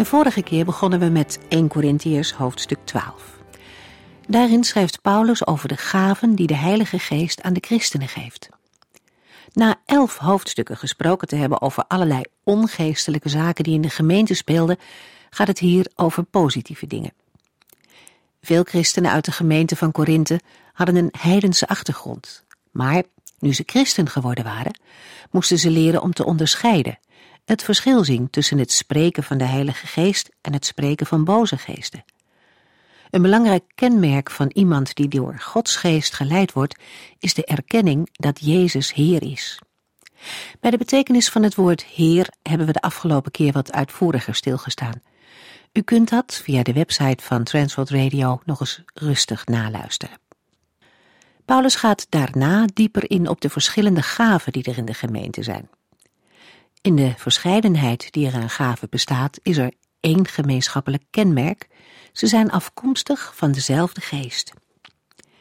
De vorige keer begonnen we met 1 Corinthiërs hoofdstuk 12. Daarin schrijft Paulus over de gaven die de Heilige Geest aan de christenen geeft. Na elf hoofdstukken gesproken te hebben over allerlei ongeestelijke zaken die in de gemeente speelden, gaat het hier over positieve dingen. Veel christenen uit de gemeente van Korinthe hadden een heidense achtergrond, maar nu ze christen geworden waren, moesten ze leren om te onderscheiden het verschil zien tussen het spreken van de Heilige Geest en het spreken van boze geesten. Een belangrijk kenmerk van iemand die door Gods geest geleid wordt, is de erkenning dat Jezus Heer is. Bij de betekenis van het woord Heer hebben we de afgelopen keer wat uitvoeriger stilgestaan. U kunt dat via de website van Transworld Radio nog eens rustig naluisteren. Paulus gaat daarna dieper in op de verschillende gaven die er in de gemeente zijn. In de verscheidenheid die er aan gaven bestaat, is er één gemeenschappelijk kenmerk. Ze zijn afkomstig van dezelfde geest.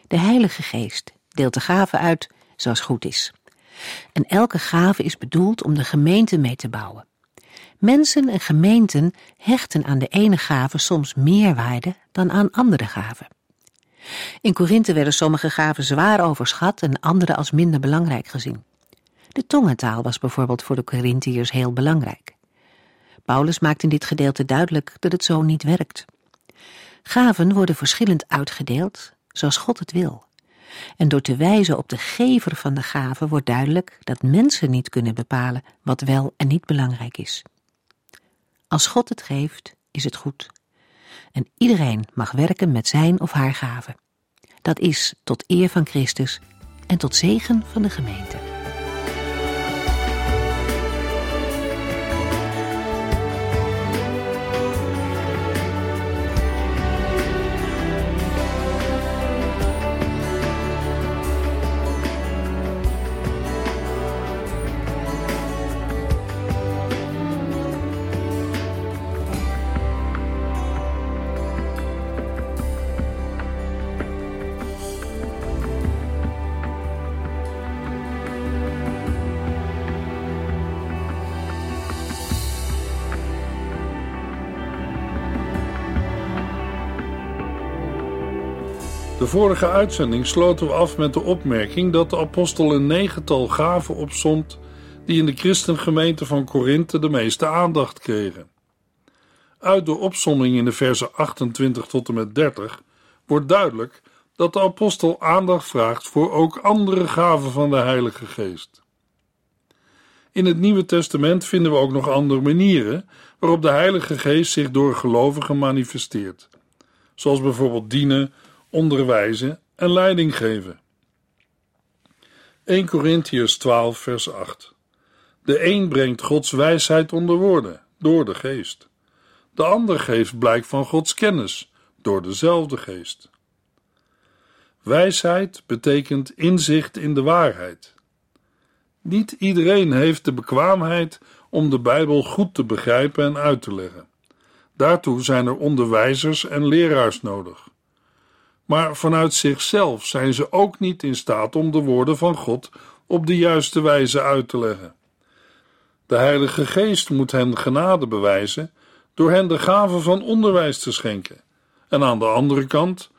De Heilige Geest deelt de gaven uit zoals goed is. En elke gave is bedoeld om de gemeente mee te bouwen. Mensen en gemeenten hechten aan de ene gave soms meer waarde dan aan andere gaven. In Korinthe werden sommige gaven zwaar overschat en andere als minder belangrijk gezien. De tongentaal was bijvoorbeeld voor de Corinthiërs heel belangrijk. Paulus maakt in dit gedeelte duidelijk dat het zo niet werkt. Gaven worden verschillend uitgedeeld, zoals God het wil. En door te wijzen op de gever van de gave wordt duidelijk dat mensen niet kunnen bepalen wat wel en niet belangrijk is. Als God het geeft, is het goed. En iedereen mag werken met zijn of haar gave. Dat is tot eer van Christus en tot zegen van de gemeente. De vorige uitzending sloten we af met de opmerking dat de apostel een negental gaven opsomt die in de christengemeente van Korinthe de meeste aandacht kregen. Uit de opsomming in de versen 28 tot en met 30 wordt duidelijk dat de apostel aandacht vraagt voor ook andere gaven van de Heilige Geest. In het Nieuwe Testament vinden we ook nog andere manieren waarop de Heilige Geest zich door gelovigen manifesteert, zoals bijvoorbeeld dienen onderwijzen en leiding geven. 1 Corinthians 12, vers 8. De een brengt Gods wijsheid onder woorden, door de geest. De ander geeft blijk van Gods kennis, door dezelfde geest. Wijsheid betekent inzicht in de waarheid. Niet iedereen heeft de bekwaamheid om de Bijbel goed te begrijpen en uit te leggen. Daartoe zijn er onderwijzers en leraars nodig maar vanuit zichzelf zijn ze ook niet in staat om de woorden van God op de juiste wijze uit te leggen. De Heilige Geest moet hen genade bewijzen door hen de gave van onderwijs te schenken. En aan de andere kant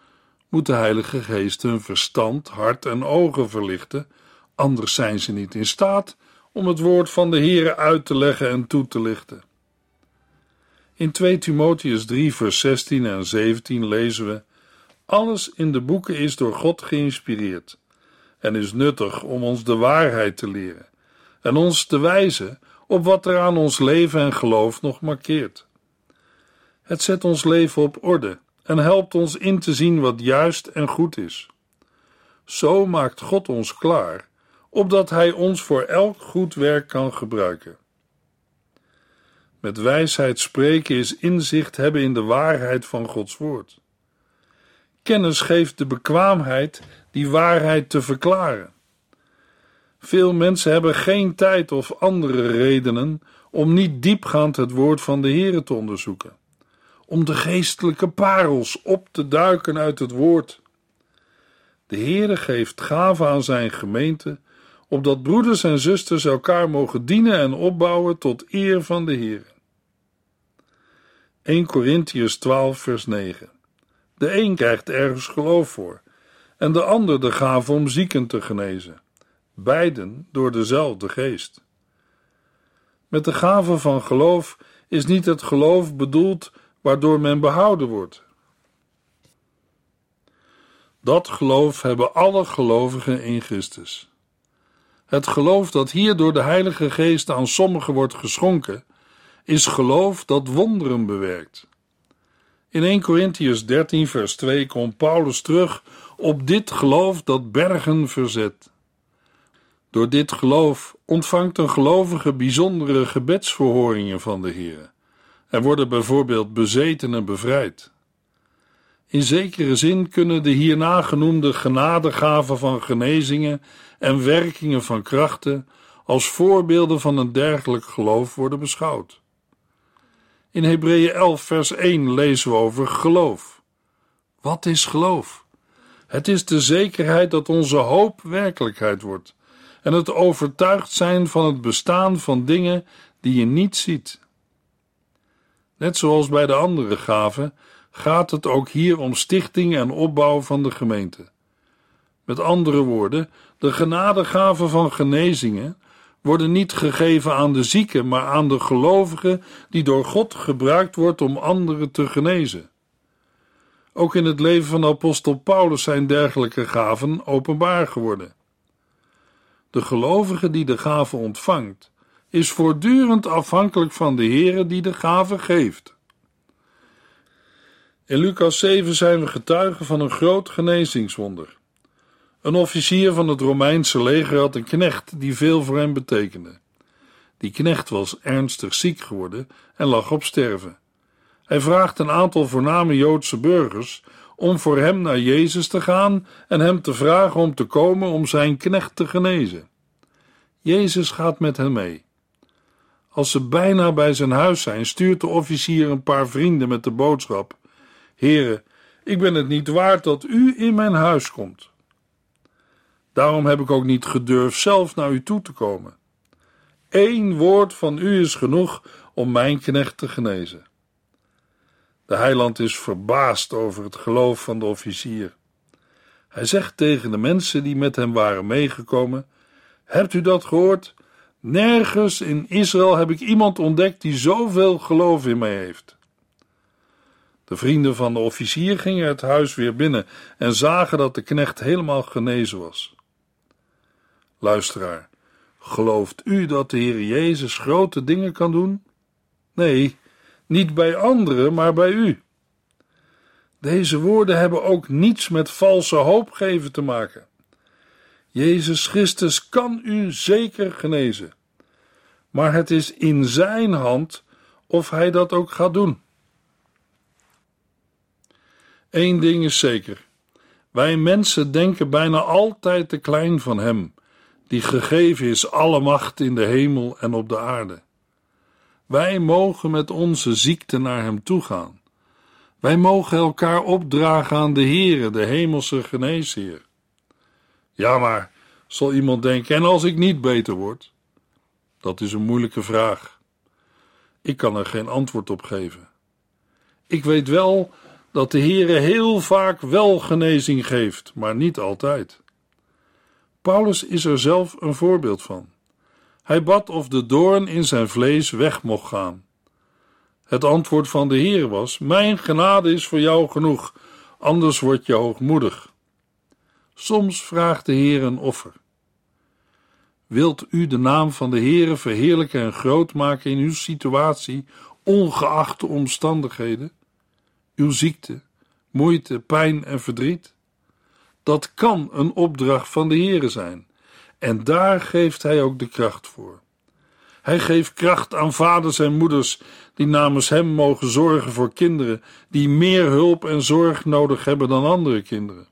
moet de Heilige Geest hun verstand, hart en ogen verlichten, anders zijn ze niet in staat om het woord van de Heere uit te leggen en toe te lichten. In 2 Timotheus 3, vers 16 en 17 lezen we: alles in de boeken is door God geïnspireerd en is nuttig om ons de waarheid te leren en ons te wijzen op wat er aan ons leven en geloof nog markeert. Het zet ons leven op orde en helpt ons in te zien wat juist en goed is. Zo maakt God ons klaar, opdat Hij ons voor elk goed werk kan gebruiken. Met wijsheid spreken is inzicht hebben in de waarheid van Gods woord. Kennis geeft de bekwaamheid die waarheid te verklaren. Veel mensen hebben geen tijd of andere redenen om niet diepgaand het woord van de Heere te onderzoeken, om de geestelijke parels op te duiken uit het woord. De Heere geeft gaven aan zijn gemeente, opdat broeders en zusters elkaar mogen dienen en opbouwen tot eer van de Heere. 1 Corinthians 12 vers 9 De een krijgt ergens geloof voor, en de ander de gave om zieken te genezen, beiden door dezelfde geest. Met de gave van geloof is niet het geloof bedoeld waardoor men behouden wordt. Dat geloof hebben alle gelovigen in Christus. Het geloof dat hier door de Heilige Geest aan sommigen wordt geschonken, is geloof dat wonderen bewerkt. In 1 Corinthians 13, vers 2 komt Paulus terug op dit geloof dat bergen verzet. Door dit geloof ontvangt een gelovige bijzondere gebedsverhoringen van de Heer. Er worden bijvoorbeeld bezetenen bevrijd. In zekere zin kunnen de hierna genoemde genadegaven van genezingen en werkingen van krachten als voorbeelden van een dergelijk geloof worden beschouwd. In Hebreeën 11, vers 1 lezen we over geloof. Wat is geloof? Het is de zekerheid dat onze hoop werkelijkheid wordt en het overtuigd zijn van het bestaan van dingen die je niet ziet. Net zoals bij de andere gaven gaat het ook hier om stichting en opbouw van de gemeente. Met andere woorden, de genadegaven van genezingen worden niet gegeven aan de zieken, maar aan de gelovigen die door God gebruikt wordt om anderen te genezen. Ook in het leven van apostel Paulus zijn dergelijke gaven openbaar geworden. De gelovige die de gave ontvangt, is voortdurend afhankelijk van de Heere die de gave geeft. In Lucas 7 zijn we getuigen van een groot genezingswonder. Een officier van het Romeinse leger had een knecht die veel voor hem betekende. Die knecht was ernstig ziek geworden en lag op sterven. Hij vraagt een aantal voorname Joodse burgers om voor hem naar Jezus te gaan en hem te vragen om te komen om zijn knecht te genezen. Jezus gaat met hen mee. Als ze bijna bij zijn huis zijn, stuurt de officier een paar vrienden met de boodschap: Heren, ik ben het niet waard dat u in mijn huis komt. Daarom heb ik ook niet gedurfd zelf naar u toe te komen. Eén woord van u is genoeg om mijn knecht te genezen. De heiland is verbaasd over het geloof van de officier. Hij zegt tegen de mensen die met hem waren meegekomen: Hebt u dat gehoord? Nergens in Israël heb ik iemand ontdekt die zoveel geloof in mij heeft. De vrienden van de officier gingen het huis weer binnen en zagen dat de knecht helemaal genezen was. Luisteraar, gelooft u dat de Heer Jezus grote dingen kan doen? Nee, niet bij anderen, maar bij u. Deze woorden hebben ook niets met valse hoopgeven te maken. Jezus Christus kan u zeker genezen, maar het is in Zijn hand of Hij dat ook gaat doen. Eén ding is zeker: wij mensen denken bijna altijd te klein van Hem, die gegeven is alle macht in de hemel en op de aarde. Wij mogen met onze ziekte naar Hem toe gaan. Wij mogen elkaar opdragen aan de Heere, de hemelse geneesheer. Ja, maar, zal iemand denken, en als ik niet beter word? Dat is een moeilijke vraag. Ik kan er geen antwoord op geven. Ik weet wel dat de Heere heel vaak wel genezing geeft, maar niet altijd. Paulus is er zelf een voorbeeld van. Hij bad of de doorn in zijn vlees weg mocht gaan. Het antwoord van de Heer was: Mijn genade is voor jou genoeg, anders word je hoogmoedig. Soms vraagt de Heer een offer. Wilt u de naam van de Heere verheerlijken en groot maken in uw situatie, ongeacht de omstandigheden? Uw ziekte, moeite, pijn en verdriet? Dat kan een opdracht van de Heere zijn, en daar geeft Hij ook de kracht voor. Hij geeft kracht aan vaders en moeders die namens hem mogen zorgen voor kinderen die meer hulp en zorg nodig hebben dan andere kinderen.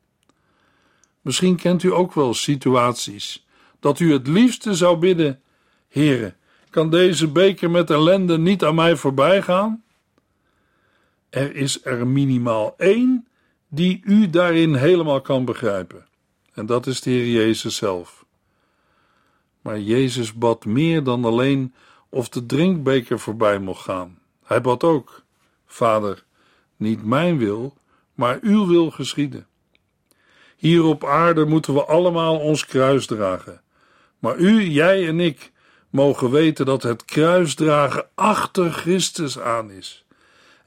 Misschien kent u ook wel situaties dat u het liefste zou bidden: Heere, kan deze beker met ellende niet aan mij voorbij gaan? Er is er minimaal één die u daarin helemaal kan begrijpen. En dat is de Heer Jezus zelf. Maar Jezus bad meer dan alleen of de drinkbeker voorbij mocht gaan. Hij bad ook: Vader, niet mijn wil, maar uw wil geschieden. Hier op aarde moeten we allemaal ons kruis dragen. Maar u, jij en ik mogen weten dat het kruisdragen achter Christus aan is.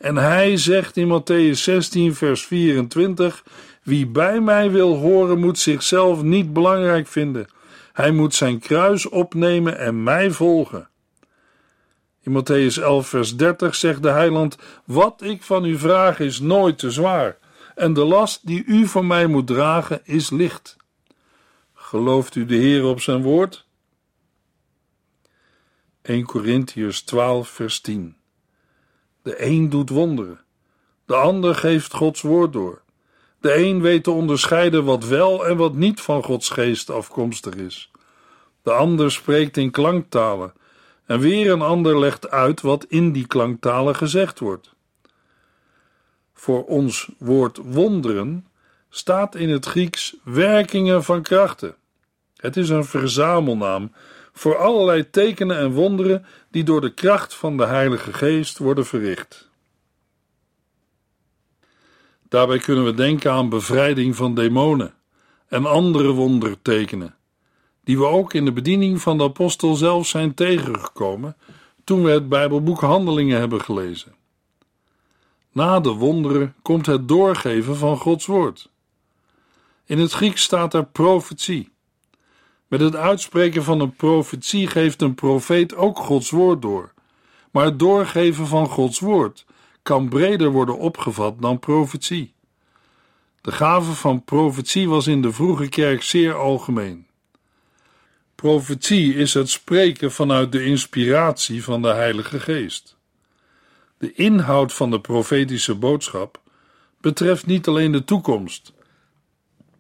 En hij zegt in Matthäus 16, vers 24: Wie bij mij wil horen, moet zichzelf niet belangrijk vinden. Hij moet zijn kruis opnemen en mij volgen. In Matthäus 11, vers 30 zegt de heiland: Wat ik van u vraag is nooit te zwaar, en de last die u van mij moet dragen is licht. Gelooft u de Heer op zijn woord? 1 Corinthians 12, vers 10. De een doet wonderen, de ander geeft Gods woord door. De een weet te onderscheiden wat wel en wat niet van Gods geest afkomstig is. De ander spreekt in klanktalen, en weer een ander legt uit wat in die klanktalen gezegd wordt. Voor ons woord wonderen staat in het Grieks werkingen van krachten. Het is een verzamelnaam voor allerlei tekenen en wonderen die door de kracht van de Heilige Geest worden verricht. Daarbij kunnen we denken aan bevrijding van demonen en andere wondertekenen, die we ook in de bediening van de apostel zelf zijn tegengekomen toen we het Bijbelboek Handelingen hebben gelezen. Na de wonderen komt het doorgeven van Gods woord. In het Grieks staat er profetie. Met het uitspreken van een profetie geeft een profeet ook Gods woord door. Maar het doorgeven van Gods woord kan breder worden opgevat dan profetie. De gave van profetie was in de vroege kerk zeer algemeen. Profetie is het spreken vanuit de inspiratie van de Heilige Geest. De inhoud van de profetische boodschap betreft niet alleen de toekomst,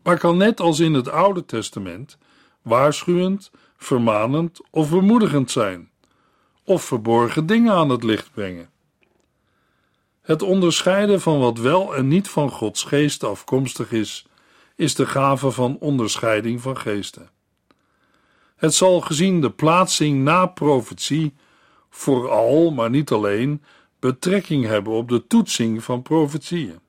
maar kan net als in het Oude Testament waarschuwend, vermanend of bemoedigend zijn, of verborgen dingen aan het licht brengen. Het onderscheiden van wat wel en niet van Gods geest afkomstig is, is de gave van onderscheiding van geesten. Het zal gezien de plaatsing na profetie vooral, maar niet alleen, betrekking hebben op de toetsing van profetieën.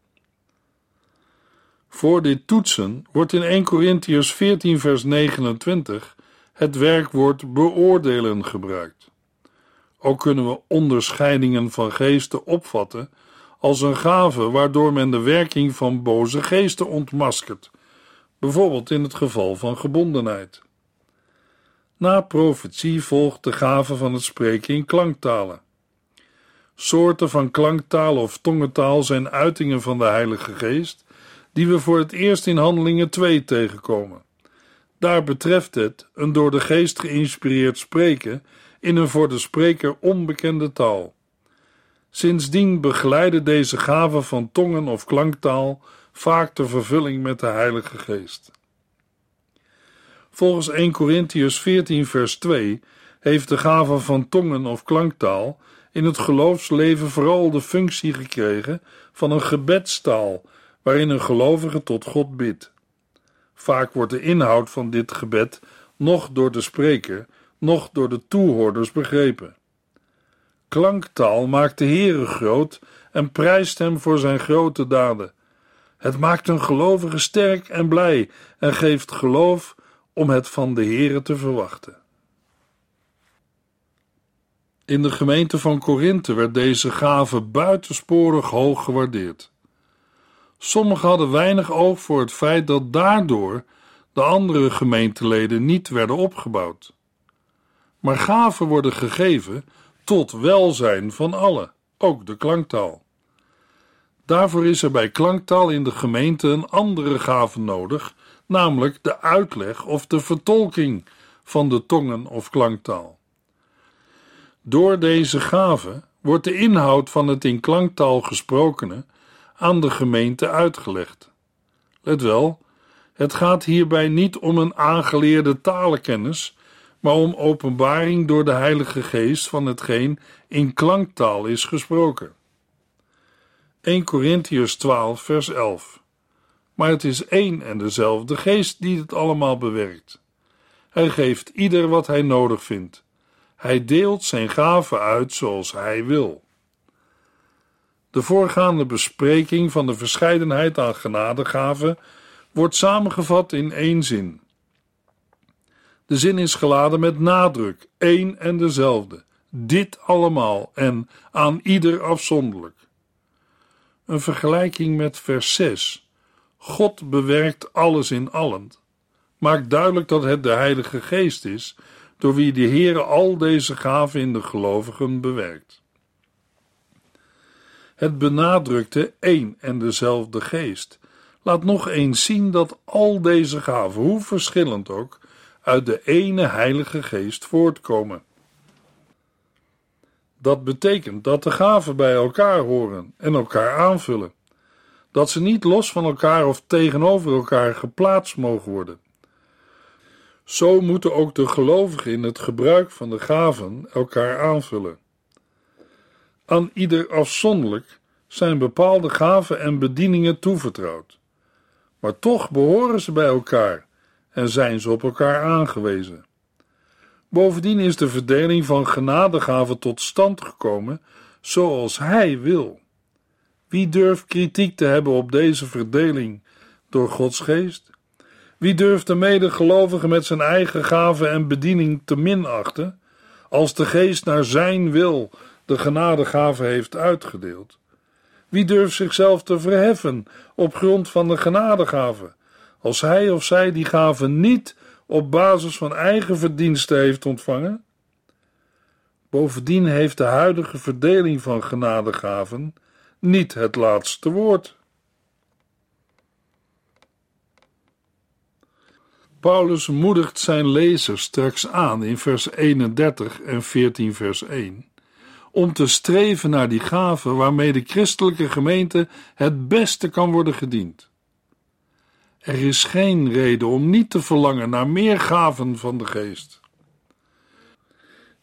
Voor dit toetsen wordt in 1 Corinthians 14 vers 29 het werkwoord beoordelen gebruikt. Ook kunnen we onderscheidingen van geesten opvatten als een gave waardoor men de werking van boze geesten ontmaskert, bijvoorbeeld in het geval van gebondenheid. Na profetie volgt de gave van het spreken in klanktalen. Soorten van klanktaal of tongentaal zijn uitingen van de Heilige Geest die we voor het eerst in Handelingen 2 tegenkomen. Daar betreft het een door de geest geïnspireerd spreken in een voor de spreker onbekende taal. Sindsdien begeleiden deze gaven van tongen of klanktaal vaak de vervulling met de Heilige Geest. Volgens 1 Corinthians 14 vers 2 heeft de gave van tongen of klanktaal in het geloofsleven vooral de functie gekregen van een gebedstaal waarin een gelovige tot God bidt. Vaak wordt de inhoud van dit gebed nog door de spreker, nog door de toehoorders begrepen. Klanktaal maakt de Heere groot en prijst hem voor zijn grote daden. Het maakt een gelovige sterk en blij en geeft geloof om het van de Heere te verwachten. In de gemeente van Korinthe werd deze gave buitensporig hoog gewaardeerd. Sommigen hadden weinig oog voor het feit dat daardoor de andere gemeenteleden niet werden opgebouwd. Maar gaven worden gegeven tot welzijn van allen, ook de klanktaal. Daarvoor is er bij klanktaal in de gemeente een andere gave nodig, namelijk de uitleg of de vertolking van de tongen of klanktaal. Door deze gave wordt de inhoud van het in klanktaal gesprokene aan de gemeente uitgelegd. Let wel, het gaat hierbij niet om een aangeleerde talenkennis, maar om openbaring door de Heilige Geest van hetgeen in klanktaal is gesproken. 1 Corinthians 12, vers 11. Maar het is één en dezelfde Geest die het allemaal bewerkt. Hij geeft ieder wat hij nodig vindt. Hij deelt zijn gaven uit zoals hij wil. De voorgaande bespreking van de verscheidenheid aan genadegaven wordt samengevat in één zin. De zin is geladen met nadruk, één en dezelfde, dit allemaal en aan ieder afzonderlijk. Een vergelijking met vers 6. God bewerkt alles in allen. Maakt duidelijk dat het de Heilige Geest is, door wie de Heer al deze gaven in de gelovigen bewerkt. Het benadrukte één en dezelfde geest laat nog eens zien dat al deze gaven, hoe verschillend ook, uit de ene Heilige Geest voortkomen. Dat betekent dat de gaven bij elkaar horen en elkaar aanvullen, dat ze niet los van elkaar of tegenover elkaar geplaatst mogen worden. Zo moeten ook de gelovigen in het gebruik van de gaven elkaar aanvullen. Aan ieder afzonderlijk zijn bepaalde gaven en bedieningen toevertrouwd. Maar toch behoren ze bij elkaar en zijn ze op elkaar aangewezen. Bovendien is de verdeling van genadegaven tot stand gekomen zoals Hij wil. Wie durft kritiek te hebben op deze verdeling door Gods geest? Wie durft de medegelovige met zijn eigen gaven en bediening te minachten, als de geest naar zijn wil de genadegave heeft uitgedeeld? Wie durft zichzelf te verheffen op grond van de genadegave, als hij of zij die gave niet op basis van eigen verdiensten heeft ontvangen? Bovendien heeft de huidige verdeling van genadegaven niet het laatste woord. Paulus moedigt zijn lezers straks aan in vers 31 en 14 vers 1 om te streven naar die gaven waarmee de christelijke gemeente het beste kan worden gediend. Er is geen reden om niet te verlangen naar meer gaven van de geest.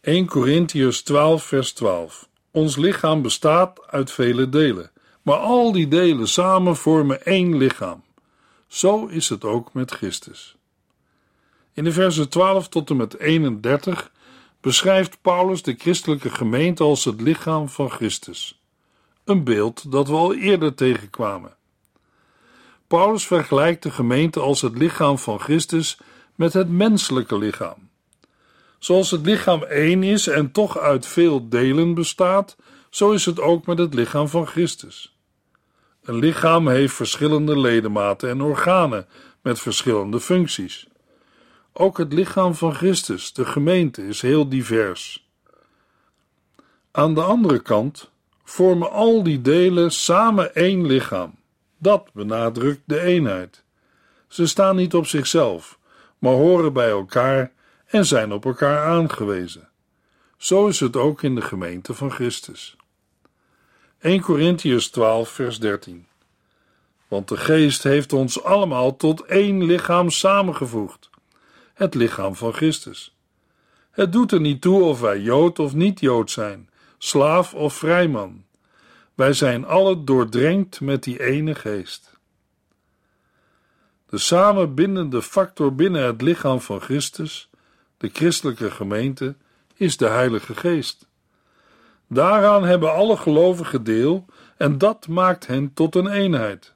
1 Corinthians 12 vers 12 Ons lichaam bestaat uit vele delen, maar al die delen samen vormen één lichaam. Zo is het ook met Christus. In de versen 12 tot en met 31 beschrijft Paulus de christelijke gemeente als het lichaam van Christus. Een beeld dat we al eerder tegenkwamen. Paulus vergelijkt de gemeente als het lichaam van Christus met het menselijke lichaam. Zoals het lichaam één is en toch uit veel delen bestaat, zo is het ook met het lichaam van Christus. Een lichaam heeft verschillende ledematen en organen met verschillende functies. Ook het lichaam van Christus, de gemeente, is heel divers. Aan de andere kant vormen al die delen samen één lichaam. Dat benadrukt de eenheid. Ze staan niet op zichzelf, maar horen bij elkaar en zijn op elkaar aangewezen. Zo is het ook in de gemeente van Christus. 1 Corinthians 12, vers 13. Want de Geest heeft ons allemaal tot één lichaam samengevoegd het lichaam van Christus. Het doet er niet toe of wij Jood of niet Jood zijn, slaaf of vrijman. Wij zijn alle doordrenkt met die ene geest. De samenbindende factor binnen het lichaam van Christus, de christelijke gemeente, is de Heilige Geest. Daaraan hebben alle gelovigen deel en dat maakt hen tot een eenheid.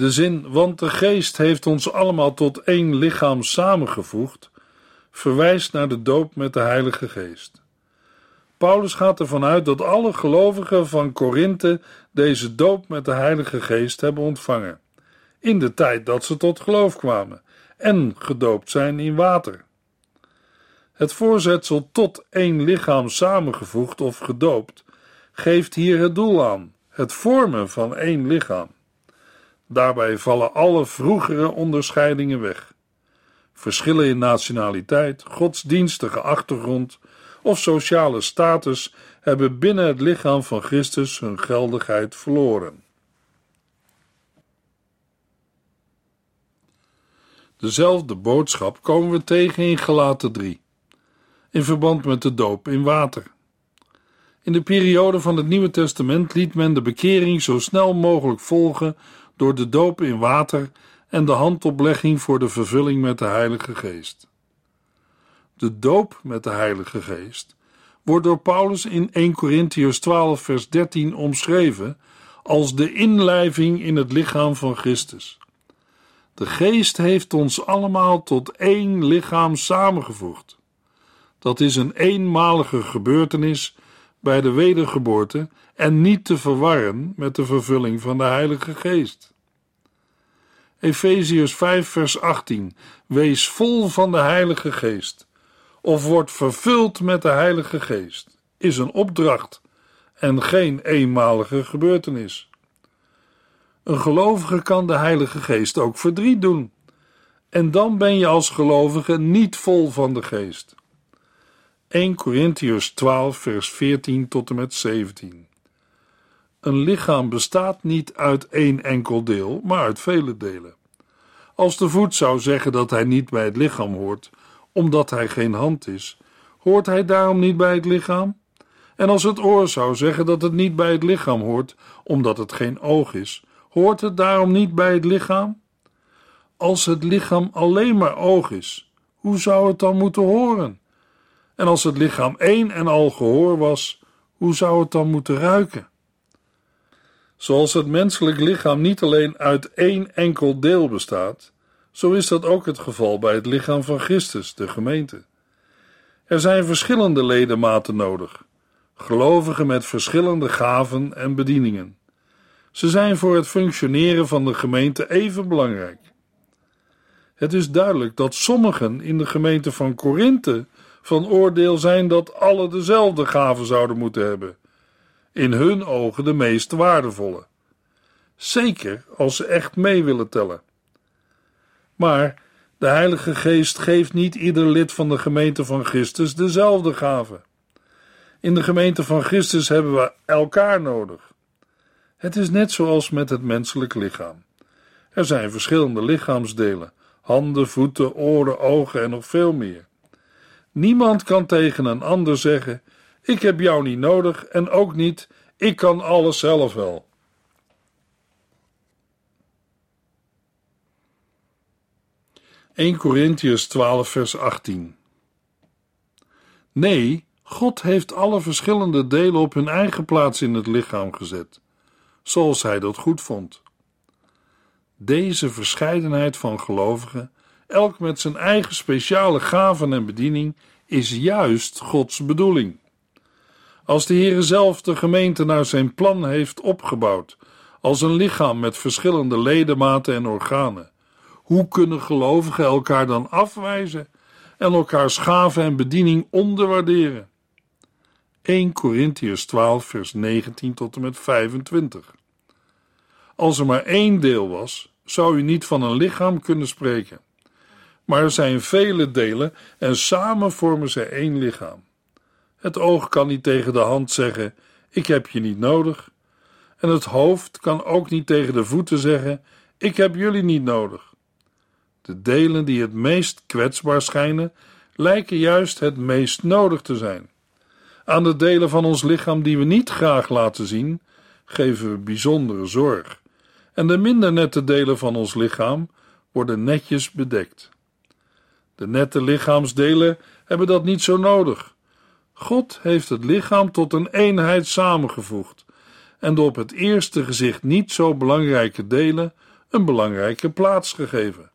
De zin, want de geest heeft ons allemaal tot één lichaam samengevoegd, verwijst naar de doop met de Heilige Geest. Paulus gaat ervan uit dat alle gelovigen van Korinthe deze doop met de Heilige Geest hebben ontvangen, in de tijd dat ze tot geloof kwamen en gedoopt zijn in water. Het voorzetsel tot één lichaam samengevoegd of gedoopt geeft hier het doel aan: het vormen van één lichaam. Daarbij vallen alle vroegere onderscheidingen weg. Verschillen in nationaliteit, godsdienstige achtergrond of sociale status hebben binnen het lichaam van Christus hun geldigheid verloren. Dezelfde boodschap komen we tegen in Galaten 3, in verband met de doop in water. In de periode van het Nieuwe Testament liet men de bekering zo snel mogelijk volgen door de doop in water en de handoplegging voor de vervulling met de Heilige Geest. De doop met de Heilige Geest wordt door Paulus in 1 Corinthians 12, vers 13 omschreven als de inlijving in het lichaam van Christus. De Geest heeft ons allemaal tot één lichaam samengevoegd. Dat is een eenmalige gebeurtenis bij de wedergeboorte en niet te verwarren met de vervulling van de Heilige Geest. Efeziërs 5, vers 18: Wees vol van de Heilige Geest, of word vervuld met de Heilige Geest, is een opdracht en geen eenmalige gebeurtenis. Een gelovige kan de Heilige Geest ook verdriet doen. En dan ben je als gelovige niet vol van de Geest. 1 Corinthians 12, vers 14 tot en met 17. Een lichaam bestaat niet uit één enkel deel, maar uit vele delen. Als de voet zou zeggen dat hij niet bij het lichaam hoort, omdat hij geen hand is, hoort hij daarom niet bij het lichaam? En als het oor zou zeggen dat het niet bij het lichaam hoort, omdat het geen oog is, hoort het daarom niet bij het lichaam? Als het lichaam alleen maar oog is, hoe zou het dan moeten horen? En als het lichaam één en al gehoor was, hoe zou het dan moeten ruiken? Zoals het menselijk lichaam niet alleen uit één enkel deel bestaat, zo is dat ook het geval bij het lichaam van Christus, de gemeente. Er zijn verschillende ledematen nodig, gelovigen met verschillende gaven en bedieningen. Ze zijn voor het functioneren van de gemeente even belangrijk. Het is duidelijk dat sommigen in de gemeente van Korinthe van oordeel zijn dat alle dezelfde gaven zouden moeten hebben, in hun ogen de meest waardevolle. Zeker als ze echt mee willen tellen. Maar de Heilige Geest geeft niet ieder lid van de gemeente van Christus dezelfde gaven. In de gemeente van Christus hebben we elkaar nodig. Het is net zoals met het menselijk lichaam. Er zijn verschillende lichaamsdelen: handen, voeten, oren, ogen en nog veel meer. Niemand kan tegen een ander zeggen: Ik heb jou niet nodig en ook niet, ik kan alles zelf wel. (1 Corinthians 12 vers 18) Nee, God heeft alle verschillende delen op hun eigen plaats in het lichaam gezet, zoals hij dat goed vond. Deze verscheidenheid van gelovigen elk met zijn eigen speciale gaven en bediening, is juist Gods bedoeling. Als de Heere zelf de gemeente naar zijn plan heeft opgebouwd, als een lichaam met verschillende ledematen en organen, hoe kunnen gelovigen elkaar dan afwijzen en elkaars gaven en bediening onderwaarderen? 1 Corinthians 12, vers 19 tot en met 25. Als er maar één deel was, zou u niet van een lichaam kunnen spreken maar er zijn vele delen en samen vormen ze één lichaam. Het oog kan niet tegen de hand zeggen: Ik heb je niet nodig. En het hoofd kan ook niet tegen de voeten zeggen: Ik heb jullie niet nodig. De delen die het meest kwetsbaar schijnen, lijken juist het meest nodig te zijn. Aan de delen van ons lichaam die we niet graag laten zien, geven we bijzondere zorg. En de minder nette delen van ons lichaam worden netjes bedekt. De nette lichaamsdelen hebben dat niet zo nodig. God heeft het lichaam tot een eenheid samengevoegd en de op het eerste gezicht niet zo belangrijke delen een belangrijke plaats gegeven.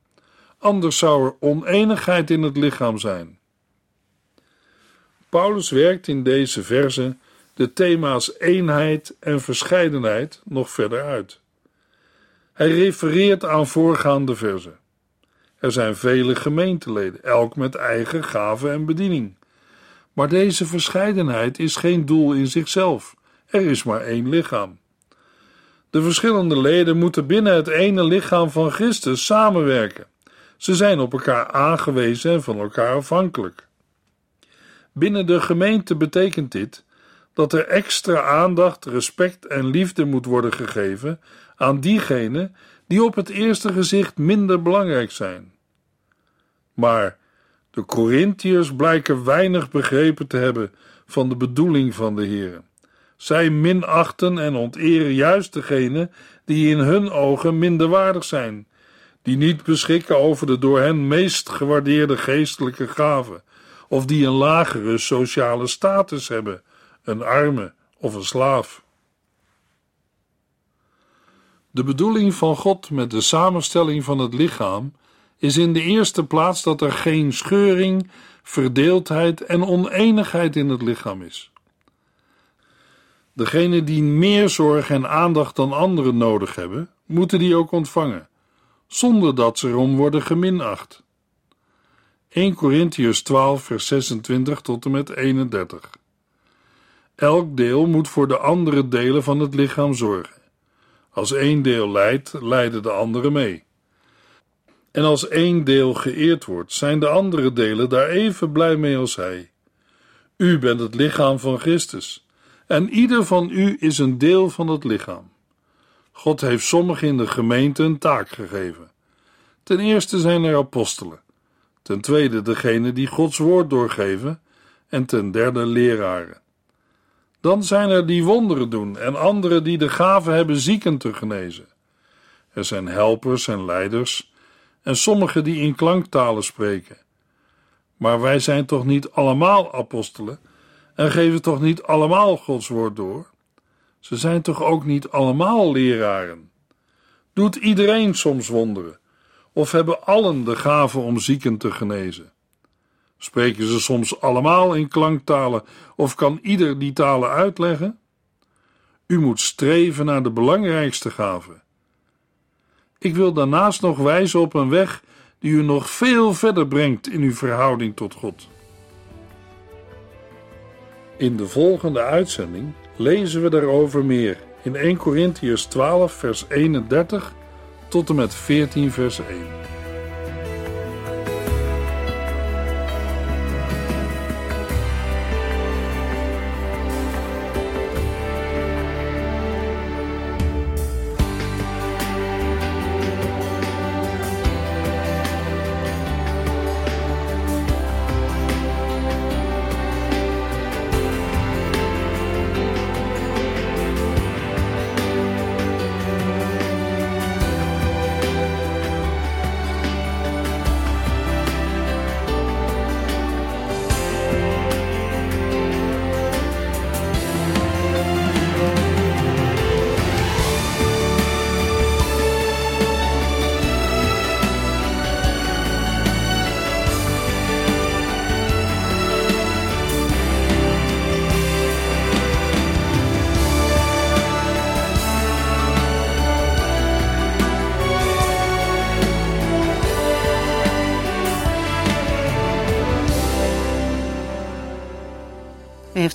Anders zou er oneenigheid in het lichaam zijn. Paulus werkt in deze verse de thema's eenheid en verscheidenheid nog verder uit. Hij refereert aan voorgaande versen. Er zijn vele gemeenteleden, elk met eigen gave en bediening. Maar deze verscheidenheid is geen doel in zichzelf. Er is maar één lichaam. De verschillende leden moeten binnen het ene lichaam van Christus samenwerken. Ze zijn op elkaar aangewezen en van elkaar afhankelijk. Binnen de gemeente betekent dit dat er extra aandacht, respect en liefde moet worden gegeven aan diegenen die op het eerste gezicht minder belangrijk zijn. Maar de Corinthiërs blijken weinig begrepen te hebben van de bedoeling van de Heer. Zij minachten en onteren juist degenen die in hun ogen minderwaardig zijn, die niet beschikken over de door hen meest gewaardeerde geestelijke gaven, of die een lagere sociale status hebben, een arme of een slaaf. De bedoeling van God met de samenstelling van het lichaam is in de eerste plaats dat er geen scheuring, verdeeldheid en oneenigheid in het lichaam is. Degenen die meer zorg en aandacht dan anderen nodig hebben, moeten die ook ontvangen, zonder dat ze erom worden geminacht. 1 Corinthians 12, vers 26 tot en met 31. Elk deel moet voor de andere delen van het lichaam zorgen. Als één deel lijdt, lijden de andere mee. En als één deel geëerd wordt, zijn de andere delen daar even blij mee als hij. U bent het lichaam van Christus, en ieder van u is een deel van het lichaam. God heeft sommigen in de gemeente een taak gegeven. Ten eerste zijn er apostelen, ten tweede degene die Gods woord doorgeven, en ten derde leraren. Dan zijn er die wonderen doen en anderen die de gave hebben zieken te genezen. Er zijn helpers en leiders en sommigen die in klanktalen spreken. Maar wij zijn toch niet allemaal apostelen en geven toch niet allemaal Gods woord door? Ze zijn toch ook niet allemaal leraren? Doet iedereen soms wonderen? Of hebben allen de gave om zieken te genezen? Spreken ze soms allemaal in klanktalen of kan ieder die talen uitleggen? U moet streven naar de belangrijkste gave. Ik wil daarnaast nog wijzen op een weg die u nog veel verder brengt in uw verhouding tot God. In de volgende uitzending lezen we daarover meer in 1 Corinthians 12, vers 31 tot en met 14, vers 1.